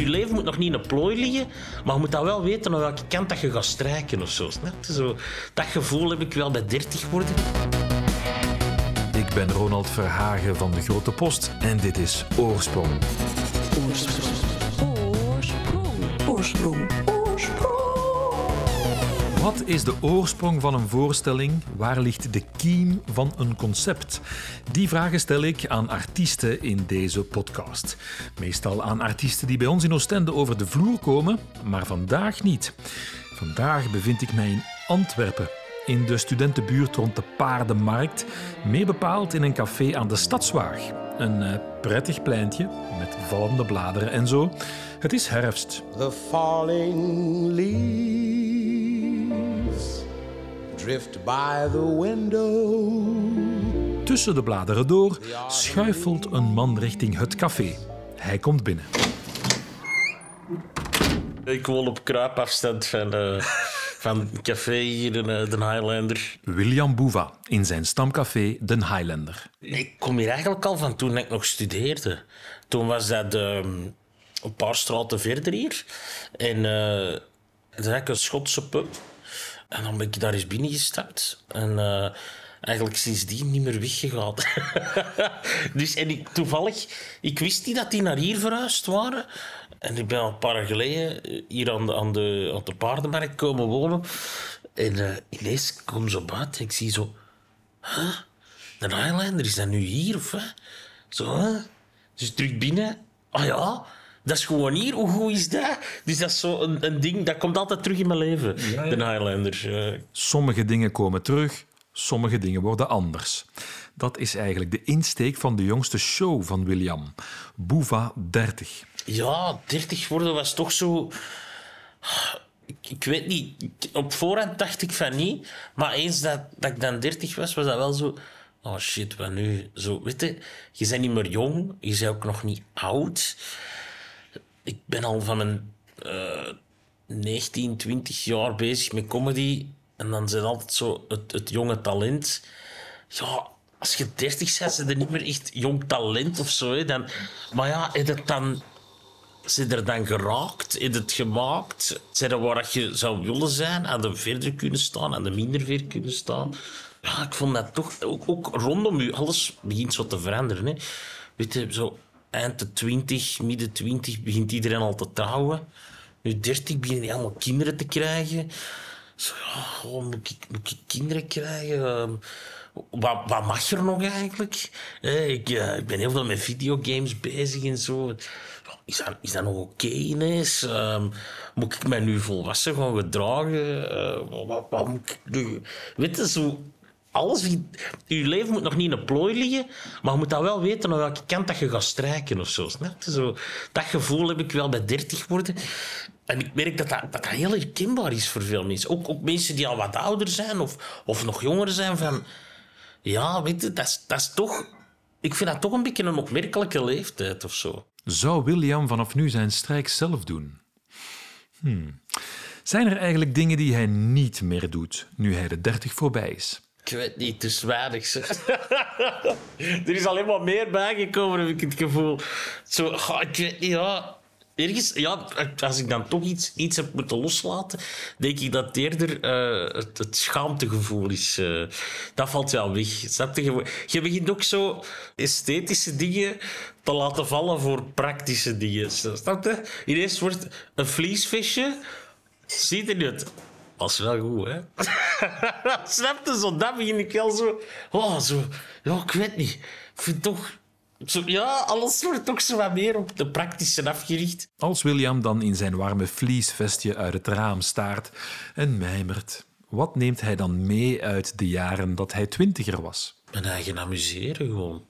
je leven moet nog niet in een plooi liggen, maar je moet dat wel weten aan welke kant dat je gaat strijken of zo. Zo, dat gevoel heb ik wel bij 30 worden. Ik ben Ronald Verhagen van de Grote Post en dit is Oorsprong. Oorsprong. Wat is de oorsprong van een voorstelling? Waar ligt de kiem van een concept? Die vragen stel ik aan artiesten in deze podcast. Meestal aan artiesten die bij ons in Oostende over de vloer komen, maar vandaag niet. Vandaag bevind ik mij in Antwerpen, in de studentenbuurt rond de Paardenmarkt, meer bepaald in een café aan de Stadswaag. Een eh, prettig pleintje met vallende bladeren en zo. Het is herfst. The falling leaves drift by the window. Tussen de bladeren door schuifelt een man richting het café. Hij komt binnen. Ik woon op kruipafstand van, eh, van het café hier in eh, de Highlander. William Boeva in zijn stamcafé Den Highlander. Ik kom hier eigenlijk al van toen ik nog studeerde. Toen was dat ehm, een paar straten verder hier. En uh, dat had ik een Schotse pub. En dan ben ik daar eens binnengestapt. En eh, eigenlijk sindsdien niet meer weggegaan. dus, en ik, toevallig, ik wist niet dat die naar hier verhuisd waren. En ik ben al een paar jaar geleden hier aan de, aan de, aan de paardenmarkt komen wonen. En uh, ineens kom zo buiten en ik zie zo... Huh? De Highlander, is dat nu hier of wat? Zo, hè? Dus terug binnen. Ah ja, dat is gewoon hier. Hoe goed is dat? Dus dat is zo een, een ding, dat komt altijd terug in mijn leven. De Highlander. Sommige dingen komen terug, sommige dingen worden anders. Dat is eigenlijk de insteek van de jongste show van William. Boeva 30. Ja, 30 worden was toch zo... Ik, ik weet niet. Op voorhand dacht ik van niet. Maar eens dat, dat ik dan 30 was, was dat wel zo... Oh shit, wat nu? Zo, weet je, je bent niet meer jong. Je bent ook nog niet oud. Ik ben al van mijn eh 19, 20 jaar bezig met comedy. En dan zijn altijd zo het, het jonge talent. Ja, als je 30 bent, zijn er niet meer echt jong talent of zo. Dan, maar ja, is het dan zijn er dan geraakt? Is het gemaakt? Zijn er waar je zou willen zijn? Aan de verder kunnen staan, aan de minder ver kunnen staan? Ja, ik vond dat toch... Ook, ook rondom u, alles begint zo te veranderen. Hè. Weet je, zo eind de 20, midden 20 begint iedereen al te trouwen. Nu 30 beginnen die allemaal kinderen te krijgen. Zo, oh, moet, ik, moet ik kinderen krijgen? Ehm, wat, wat mag er nog eigenlijk? Eh, ik, ben heel veel met videogames bezig en zo. Is dat, is dat nog oké ineens? Ehm, moet ik mij nu volwassen gedragen? Wat, wat moet ik nu? Weet je, zo... Alles, je leven moet nog niet in een plooi liggen, maar je moet dat wel weten aan welke kant dat je gaat strijken of zo. Zo, dat gevoel heb ik wel bij 30 worden. En ik merk dat dat, dat, dat heel herkenbaar is voor veel mensen. Ook, ook mensen die al wat ouder zijn of, of nog jonger zijn. Van, ja, weet je, dat is, dat toch... Ik vind dat toch een beetje een opmerkelijke leeftijd of zo. Zou William vanaf nu zijn strijk zelf doen? Hmm. Zijn er eigenlijk dingen die hij niet meer doet nu hij de 30 voorbij is? Ik weet niet, is weinig. zeg. er is alleen maar meer bijgekomen, heb ik het gevoel. Zo, ik weet niet, ja. Ergens, ja, als ik dan toch iets, iets heb moeten loslaten, denk ik dat eerder eh, het, het schaamtegevoel is. eh, dat valt wel weg. Je- Je begint ook zo esthetische dingen te laten vallen voor praktische dingen. Snap je? Ineens wordt een vliesvisje, ziet er niet. Dat is wel goed, hè? Snap je? Zo, dat begin ik wel zo... Oh, zo... Ja, ik weet niet. Ik vind toch... Zo, ja, alles wordt toch zo wat meer op de praktische afgericht. Als William dan in zijn warme vliesvestje uit het raam staart en mijmert, wat neemt hij dan mee uit de jaren dat hij twintiger was? Mijn eigen amuseren gewoon.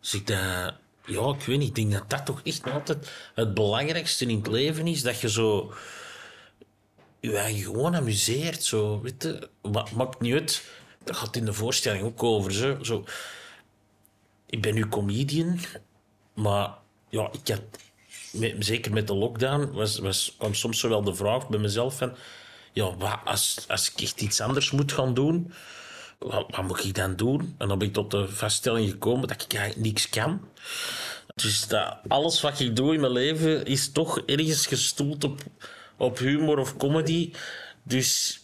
Dus ik dat... Ja, ik weet niet. Ik denk dat dat toch echt altijd het belangrijkste in het leven is. Dat je zo... Je eigen gewoon amuseert. Zo, weet je. Ma- Maakt niet uit. Dat gaat in de voorstelling ook over. Zo. Ik ben nu comedian. Maar ja, ik met- zeker met de lockdown was, was, kwam soms zo wel de vraag bij mezelf van... Ja, wat, als, als ik echt iets anders moet gaan doen wat, wat moet ik dan doen? En dan ben ik tot de vaststelling gekomen dat ik eigenlijk niks kan. Dus dat, alles wat ik doe in mijn leven is toch ergens gestoeld op, op humor of comedy. Dus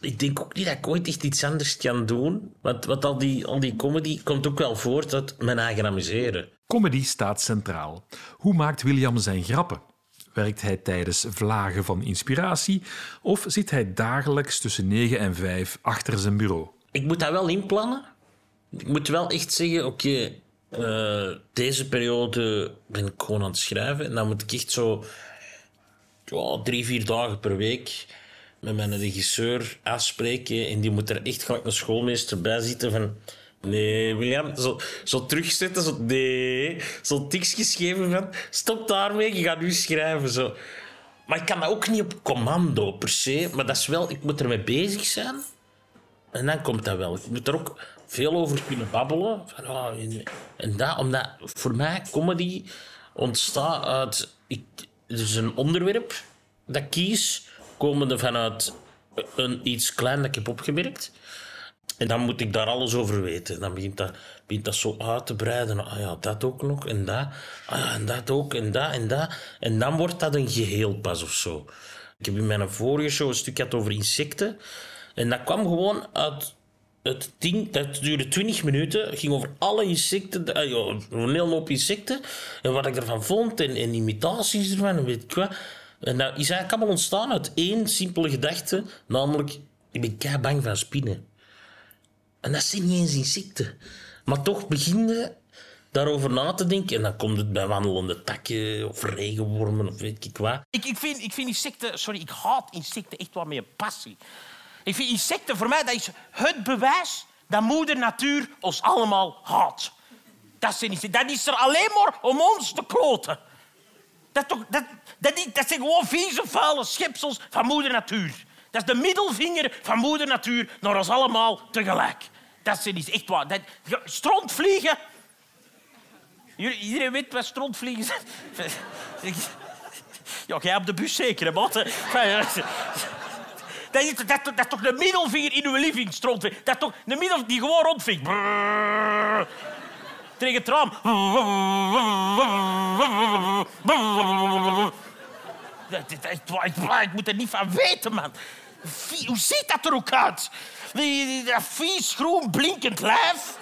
ik denk ook niet dat ik ooit echt iets anders kan doen. Want, want al, die, al die comedy komt ook wel voort uit mijn eigen amuseren. Comedy staat centraal. Hoe maakt William zijn grappen? Werkt hij tijdens vlagen van inspiratie of zit hij dagelijks tussen 9 en 5 achter zijn bureau? Ik moet dat wel inplannen. Ik moet wel echt zeggen, oké, eh, deze periode ben ik gewoon aan het schrijven. En dan moet ik echt zo ja, drie, vier dagen per week met mijn regisseur afspreken. En die moet er echt gelijk een schoolmeester bij zitten van... Nee, William, zo, zo terugzetten, zo nee. Zo tikjes geven van... Stop daarmee, je gaat nu schrijven, zo. Maar ik kan dat ook niet op commando, per se. Maar dat is wel... Ik moet ermee bezig zijn. En dan komt dat wel. Ik moet er ook veel over kunnen babbelen. Van, ah, en dat, omdat voor mij comedy ontstaat uit... Ik, is een onderwerp dat kies, komende vanuit een, iets klein dat ik heb opgemerkt. En dan moet ik daar alles over weten. Dan begint dat, begint dat zo uit te breiden. Ah ja, dat ook nog, en dat. Ah ja, en dat ook, en dat, en dat. En dan wordt dat een geheel pas of zo. Ik heb in mijn vorige show een stuk gehad over insecten. En dat kwam gewoon uit het ding. Dat duurde 20 minuten. Ging over alle insecten. eh, een hele hoop insecten. En wat ik ervan vond. En, imitaties ervan. Weet ik wat. En dat is eigenlijk allemaal ontstaan uit één simpele gedachte. Namelijk, ik ben kei bang van spinnen. En dat zijn niet eens insecten. Maar toch begin je daarover na te denken. En dan komt het bij wandelende takken of regenwormen of weet ik wat. Ik, ik, vind, ik vind insecten... Sorry, ik haat insecten echt wel met een passie. Ik vind insecten, voor mij, dat is het bewijs dat moeder natuur ons allemaal haat. Dat, zijn insecten. dat is er alleen maar om ons te kloten. Dat, toch, dat, dat, is- dat zijn gewoon vieze, vuile schepsels van moeder natuur. Dat is de middelvinger van moeder natuur naar ons allemaal tegelijk. Dat is echt waar. Dat, strontvliegen... Iedereen weet wat strontvliegen zijn. Ja, jij op de bus zeker, hè? Dat is, dat, dat toch de middelvinger in uw living, strontvlieg. Dat toch de middel die gewoon rondvliegt. Brrr. Tegen het raam. Dat- Ik, moet er niet van weten, man. Hoe ziet dat er ook uit? Dat vies, groen, blinkend lijf.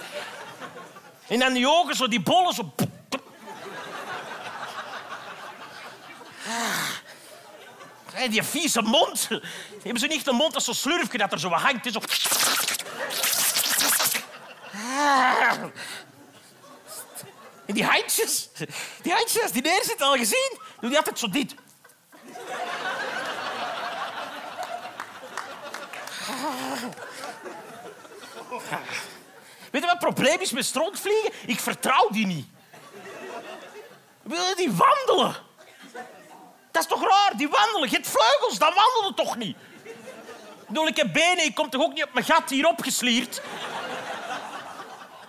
En dan die ogen, zo die bollen, zo... Die vieze mond. Hebben ze niet een mond als zo'n slurfje dat er zo hangt? Zo... En die handjes. Die handjes, die neer zit, al gezien? Doe die altijd zo dit. Weet je wat het probleem is met strontvliegen? Ik vertrouw die niet. Willen die wandelen? Dat is toch raar, die wandelen. Je vleugels, dan wandelen toch niet? Ik ik heb benen, ik kom toch ook niet op mijn gat hier opgeslierd?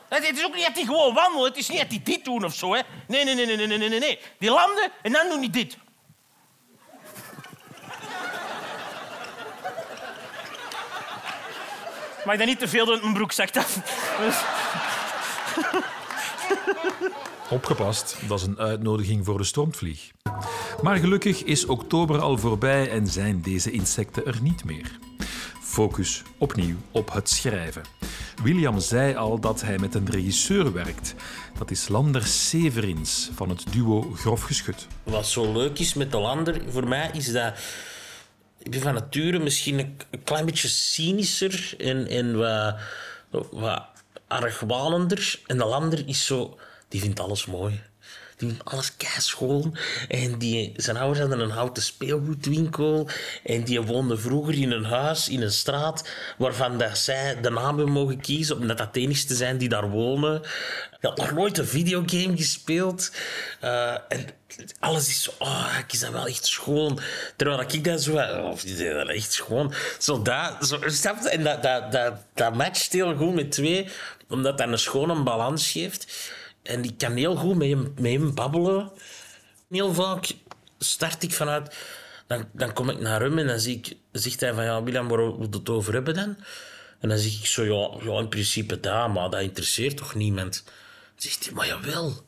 Het is ook niet dat die gewoon wandelen. Het is niet dat die dit doen of zo. Hè. Nee, nee, nee, nee, nee, nee, nee. Die landen en dan doen die dit. Mag je dat niet te veel doen, mijn broek af. Dus- Opgepast, dat is een uitnodiging voor de stormvlieg. Maar gelukkig is oktober al voorbij en zijn deze insecten er niet meer. Focus opnieuw op het schrijven. William zei al dat hij met een regisseur werkt. Dat is Lander Severins van het duo Grof Geschut. Wat zo leuk is met de lander, voor mij is dat... Ik ben van nature misschien een, klein beetje cynischer en, en wat, wat argwanender. En de lander is zo... Die vindt alles mooi. Die vindt alles keischoon. En die, zijn ouders hadden een houten speelgoedwinkel. En die woonde vroeger in een huis, in een straat, waarvan dat zij de naam hebben mogen kiezen, omdat dat de enigste zijn die daar wonen. Hij had nog nooit een videogame gespeeld. Eh, en alles is zo, oh, ik is dat wel echt schoon. Terwijl ik dat zo, oh, is dat echt schoon. Zo dat, zo? En dat, dat, dat, dat matcht heel goed met twee, omdat dat een schone balans geeft. En ik kan heel goed met hem, met hem babbelen. Heel vaak start ik vanuit... Dan, dan kom ik naar hem en dan zie ik, zegt hij van... Ja, William, waar we het over hebben dan? En dan zeg ik zo... Ja, ja in principe dat, maar dat interesseert toch niemand? Dan zegt hij, maar jawel.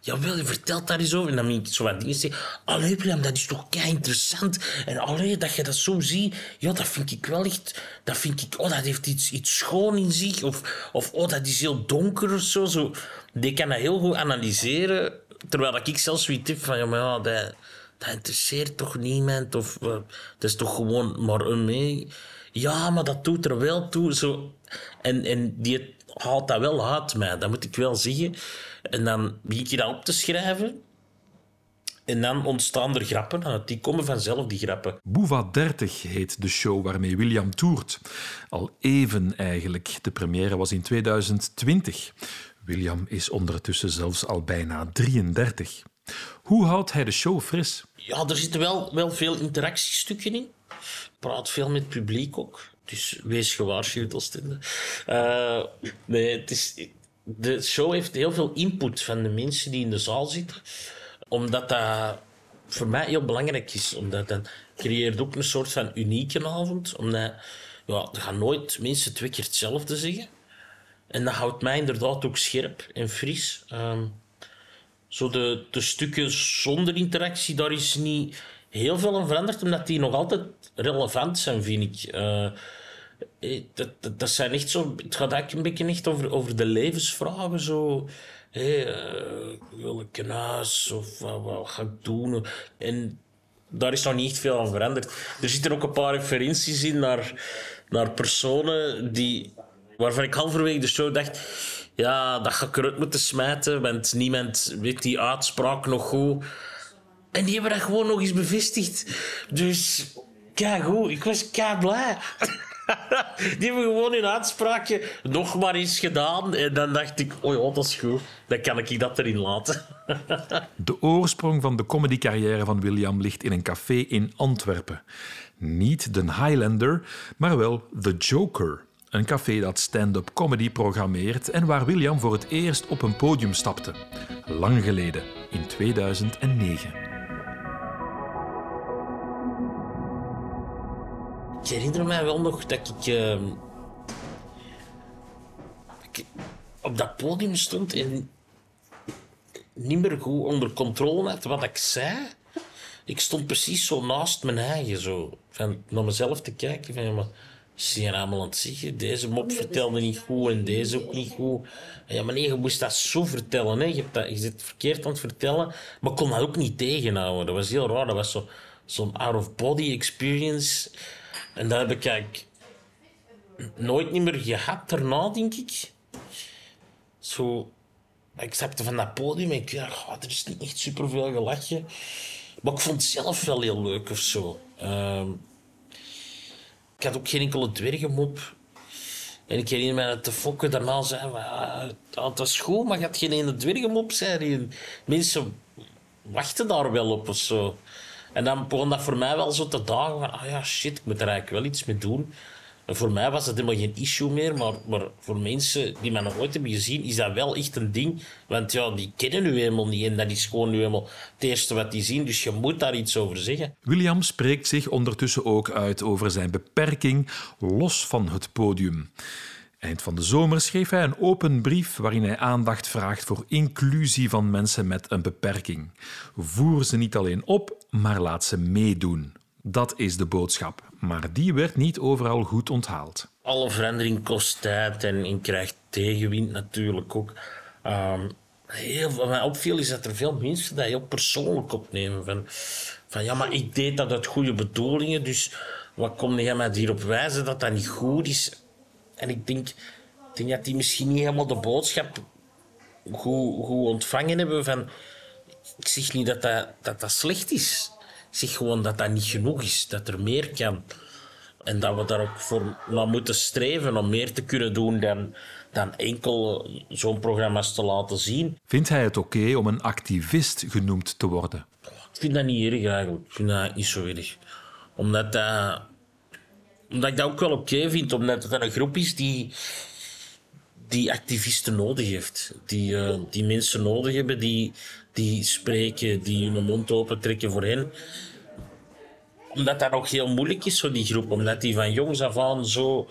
Jawel, je vertelt daar eens over. En dan moet ik zo wat dingen zeggen. Allee, William, dat is toch kei interessant. En allee, dat je dat zo ziet, ja, dat vind ik wel echt... Dat vind ik, oh, dat heeft iets, iets schoon in zich. Of, of oh, dat is heel donker of zo. zo. Die kan dat heel goed analyseren. Terwijl ik zelfs zoiets heb van, ja, maar ja, dat, dat interesseert toch niemand? Of eh, dat is toch gewoon maar een mee? Ja, maar dat doet er wel toe. Zo. En, en die haalt dat wel uit mij, dat moet ik wel zeggen. En dan begin je dat op te schrijven. En dan ontstaan er grappen. Die komen vanzelf, die grappen. Boeva 30 heet de show waarmee William toert. Al even eigenlijk. De première was in 2020. William is ondertussen zelfs al bijna 33. Hoe houdt hij de show fris? Ja, er zitten wel, wel veel interactiestukken in. Ik praat veel met het publiek ook. Dus wees gewaarschuwd, Oostende. Eh nee, het is, de show heeft heel veel input van de mensen die in de zaal zitten. Omdat dat voor mij heel belangrijk is. Omdat dat creëert ook een soort van unieke avond. Omdat ja, er gaan nooit mensen twee keer hetzelfde zeggen. En dat houdt mij inderdaad ook scherp en fris. Ehm, zo de, de stukken zonder interactie, daar is niet heel veel aan veranderd, omdat die nog altijd relevant zijn, vind ik. Eh, dat, dat, dat zijn echt zo, het gaat eigenlijk een beetje echt over, over de levensvragen. Zo. Eh, wil ik een huis? Of wat, ga ik doen? En daar is nog niet veel aan veranderd. Er zitten ook een paar referenties in naar, naar personen die, waarvan ik halverwege de show dacht... Ja, dat ga ik eruit moeten smijten, want niemand weet die uitspraak nog goed. En die hebben dat gewoon nog eens bevestigd. Dus, kijk goed, ik was kei blij. Die hebben gewoon hun uitspraakje nog maar eens gedaan. En dan dacht ik, oh ja, dat is goed. Dan kan ik dat erin laten. De oorsprong van de comedycarrière van William ligt in een café in Antwerpen. Niet de Highlander, maar wel The Joker. Een café dat stand-up comedy programmeert en waar William voor het eerst op een podium stapte. Lang geleden, in 2009. Ik herinner mij wel nog dat ik, ehm, ik op dat podium stond en niet meer goed onder controle had wat ik zei. Ik stond precies zo naast mijn eigen, zo, van naar mezelf te kijken. Van, maar, zie je allemaal aan het zeggen? Deze mop vertelde niet goed en deze ook niet goed. Ja, maar nee, je moest dat zo vertellen. Hè. Je, hebt dat, je zit verkeerd aan het vertellen. Maar ik kon dat ook niet tegenhouden. Dat was heel raar. Dat was zo- zo'n out-of-body experience. En dat heb ik eigenlijk nooit niet meer gehad daarna, denk ik. Zo, ik stapte van dat podium en ik dacht, oh, er is niet echt superveel gelachje. Maar ik vond het zelf wel heel leuk of zo. Ehm, ik had ook geen enkele dwergenmop. En ik herinner me dat de fokken daarna zei, "Ah, het was goed, maar je had geen ene dwergenmop, zei Mensen wachten daar wel op of zo. En dan begon dat voor mij wel zo te dagen van, ah ja, shit, ik moet er eigenlijk wel iets mee doen. En voor mij was dat helemaal geen issue meer, maar, maar voor mensen die mij nog nooit hebben gezien, is dat wel echt een ding. Want ja, die kennen u helemaal niet en dat is gewoon nu helemaal het eerste wat die zien, dus je moet daar iets over zeggen. William spreekt zich ondertussen ook uit over zijn beperking los van het podium. Eind van de zomer schreef hij een open brief waarin hij aandacht vraagt voor inclusie van mensen met een beperking. Voer ze niet alleen op, maar laat ze meedoen. Dat is de boodschap, maar die werd niet overal goed onthaald. alle verandering kost tijd en krijgt tegenwind natuurlijk ook. Ehm, heel, wat mij opviel is dat er veel mensen dat heel persoonlijk opnemen. Van, van ja, maar ik deed dat uit goede bedoelingen, dus wat kom jij mij hierop wijzen dat dat niet goed is? En ik denk, ik denk dat die misschien niet helemaal de boodschap goed, goed ontvangen hebben. Van, ik zeg niet dat dat, dat dat slecht is. Ik zeg gewoon dat dat niet genoeg is, dat er meer kan. En dat we daar ook voor naar moeten streven om meer te kunnen doen dan, dan enkel zo'n programma's te laten zien. Vindt hij het oké om een activist genoemd te worden? Ik vind dat niet erg eigenlijk. Ik vind dat niet zo erg. Omdat, dat, omdat ik dat ook wel oké vind, omdat het een groep is die, die activisten nodig heeft. Die, eh, die mensen nodig hebben, die, die spreken, die hun mond open trekken voor hen. Omdat dat ook heel moeilijk is, zo die groep. Omdat die van jongs af aan zo,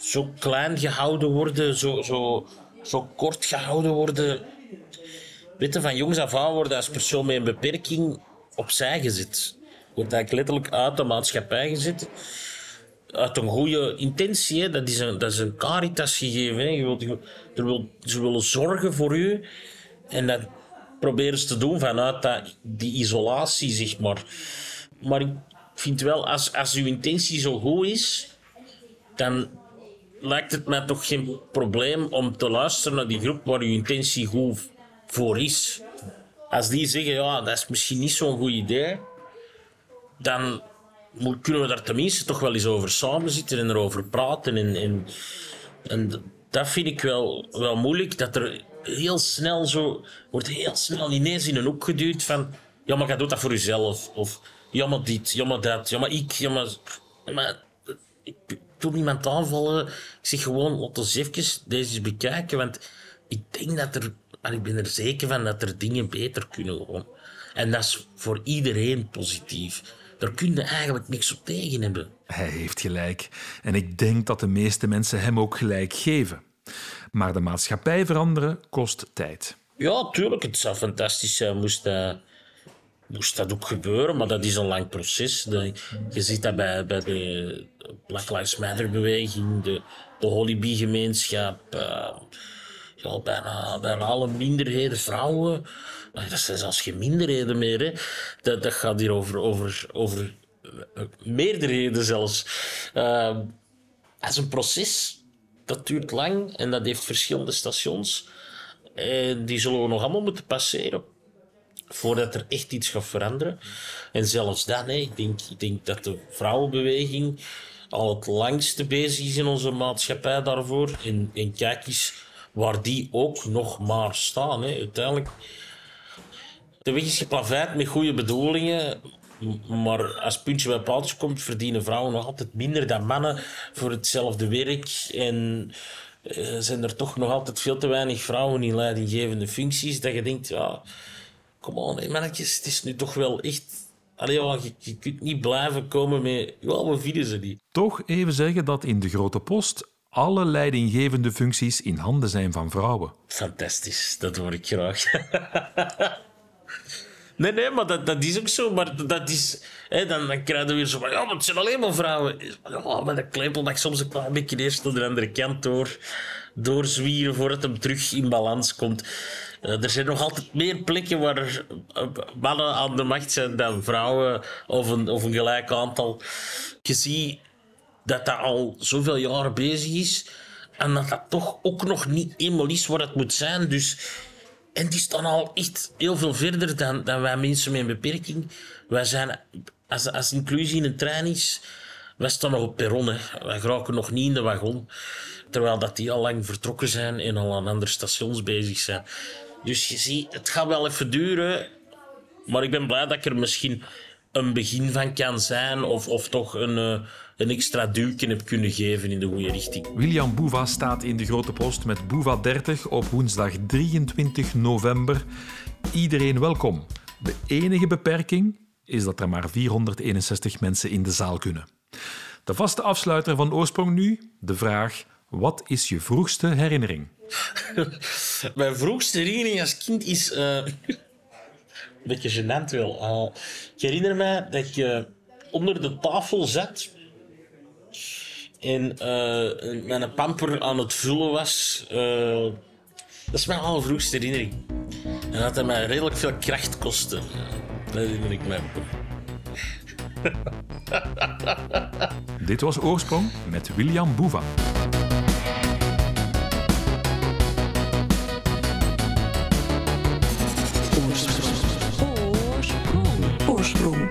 zo klein gehouden worden, zo, zo, zo kort gehouden worden. Weet je, van jongs af aan worden als persoon met een beperking opzij gezet. Wordt eigenlijk letterlijk uit de maatschappij gezet. Uit een goede intentie, hè. Dat, is een, dat is een caritas gegeven. Hè. Je wilt, er wil, ze willen zorgen voor u. En dat proberen ze te doen vanuit dat, die isolatie, zeg maar. Maar ik vind wel, als, als uw intentie zo goed is, dan lijkt het mij toch geen probleem om te luisteren naar die groep waar uw intentie goed voor is. Als die zeggen, ja, dat is misschien niet zo'n goed idee, dan kunnen we daar tenminste toch wel eens over samenzitten en erover praten. En, en, en dat vind ik wel, wel moeilijk, dat er heel snel zo, wordt heel snel ineens in een hoek geduwd van, ja, maar jij doet dat voor jezelf. Of, ja, maar dit, ja, maar dat, ja, maar ik, ja, maar... maar ik, niemand aanvallen. Ik zeg gewoon, laat ons even deze eens bekijken, want ik denk dat er, en ik ben er zeker van dat er dingen beter kunnen gewoon. En dat is voor iedereen positief. Daar kun je eigenlijk niks op tegen hebben. Hij heeft gelijk. En ik denk dat de meeste mensen hem ook gelijk geven. Maar de maatschappij veranderen kost tijd. Ja, tuurlijk, het zou fantastisch zijn moest dat, moest dat ook gebeuren, maar dat is een lang proces. De- je ziet dat bij, bij de Black Lives Matter-beweging, de, de Hollybee-gemeenschap, eh, ja, bijna, bijna alle minderheden, vrouwen. Dat zijn zelfs geen minderheden meer. Hè. Dat, dat gaat hier over, over, over eh, meerderheden zelfs. Dat is een proces. Dat duurt lang en dat heeft verschillende stations. En die zullen we nog allemaal moeten passeren. Voordat er echt iets gaat veranderen. En zelfs dan, hè, ik, denk, ik denk dat de vrouwenbeweging al het langste bezig is in onze maatschappij daarvoor. En, en kijk eens waar die ook nog maar staan. Hè. Uiteindelijk, de weg is geplaveid met goede bedoelingen. Maar als puntje bij paaltje komt, verdienen vrouwen nog altijd minder dan mannen voor hetzelfde werk. En eh, zijn er toch nog altijd veel te weinig vrouwen in leidinggevende functies. Dat je denkt, ja, kom on, mannetjes, het is nu toch wel echt. Allee, je, je kunt niet blijven komen met. Ja, we vinden ze niet. Toch even zeggen dat in de grote post alle leidinggevende functies in handen zijn van vrouwen. Fantastisch, dat hoor ik graag. nee, nee, maar dat, dat is ook zo. Maar dat is, hè, dan, dan krijg je weer zo van, ja, maar het zijn alleen maar vrouwen. Ja, maar dat klepel mag soms een beetje eerst aan de andere kant door, doorzwieren voordat hem terug in balans komt. Eh, er zijn nog altijd meer plekken waar eh, mannen aan de macht zijn dan vrouwen, of een, of een gelijk aantal. Je ziet dat dat al zoveel jaren bezig is. En dat dat toch ook nog niet eenmaal is wat het moet zijn. Dus, en die staan al echt heel veel verder dan, dan wij mensen met een beperking. Wij zijn, als, als inclusie in een trein is, wij staan nog op perron. Hè. Wij geraken nog niet in de wagon. Terwijl dat die al lang vertrokken zijn en al aan andere stations bezig zijn. Dus je ziet, het gaat wel even duren. Maar ik ben blij dat ik er misschien een begin van kan zijn. Of, of toch een, eh, een extra duwtje heb kunnen geven in de goede richting. William Boeva staat in de grote post met Boeva 30 op woensdag 23 november. Iedereen welkom. De enige beperking is dat er maar 461 mensen in de zaal kunnen. De vaste afsluiter van Oorsprong nu, de vraag: wat is je vroegste herinnering? Mijn vroegste herinnering als kind is... eh, een beetje gênant wel. Eh, ik herinner mij dat ik eh, onder de tafel zat... En eh, mijn pamper aan het vullen was. Eh, dat is mijn allervroegste herinnering. En dat het mij redelijk veel kracht kostte. Dat herinner ik mij. Dit was Oorsprong met William Boeva. Oorsprong. Oorsprong. Oorsprong.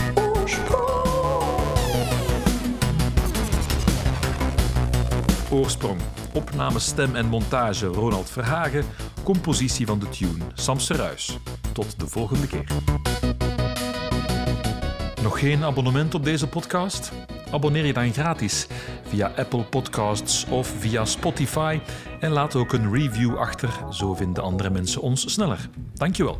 Oorsprong. Opname, stem en montage Ronald Verhagen. Compositie van de tune Sam Seruis. Tot de volgende keer. Nog geen abonnement op deze podcast? Abonneer je dan gratis via Apple Podcasts of via Spotify en laat ook een review achter, zo vinden andere mensen ons sneller. Dankjewel.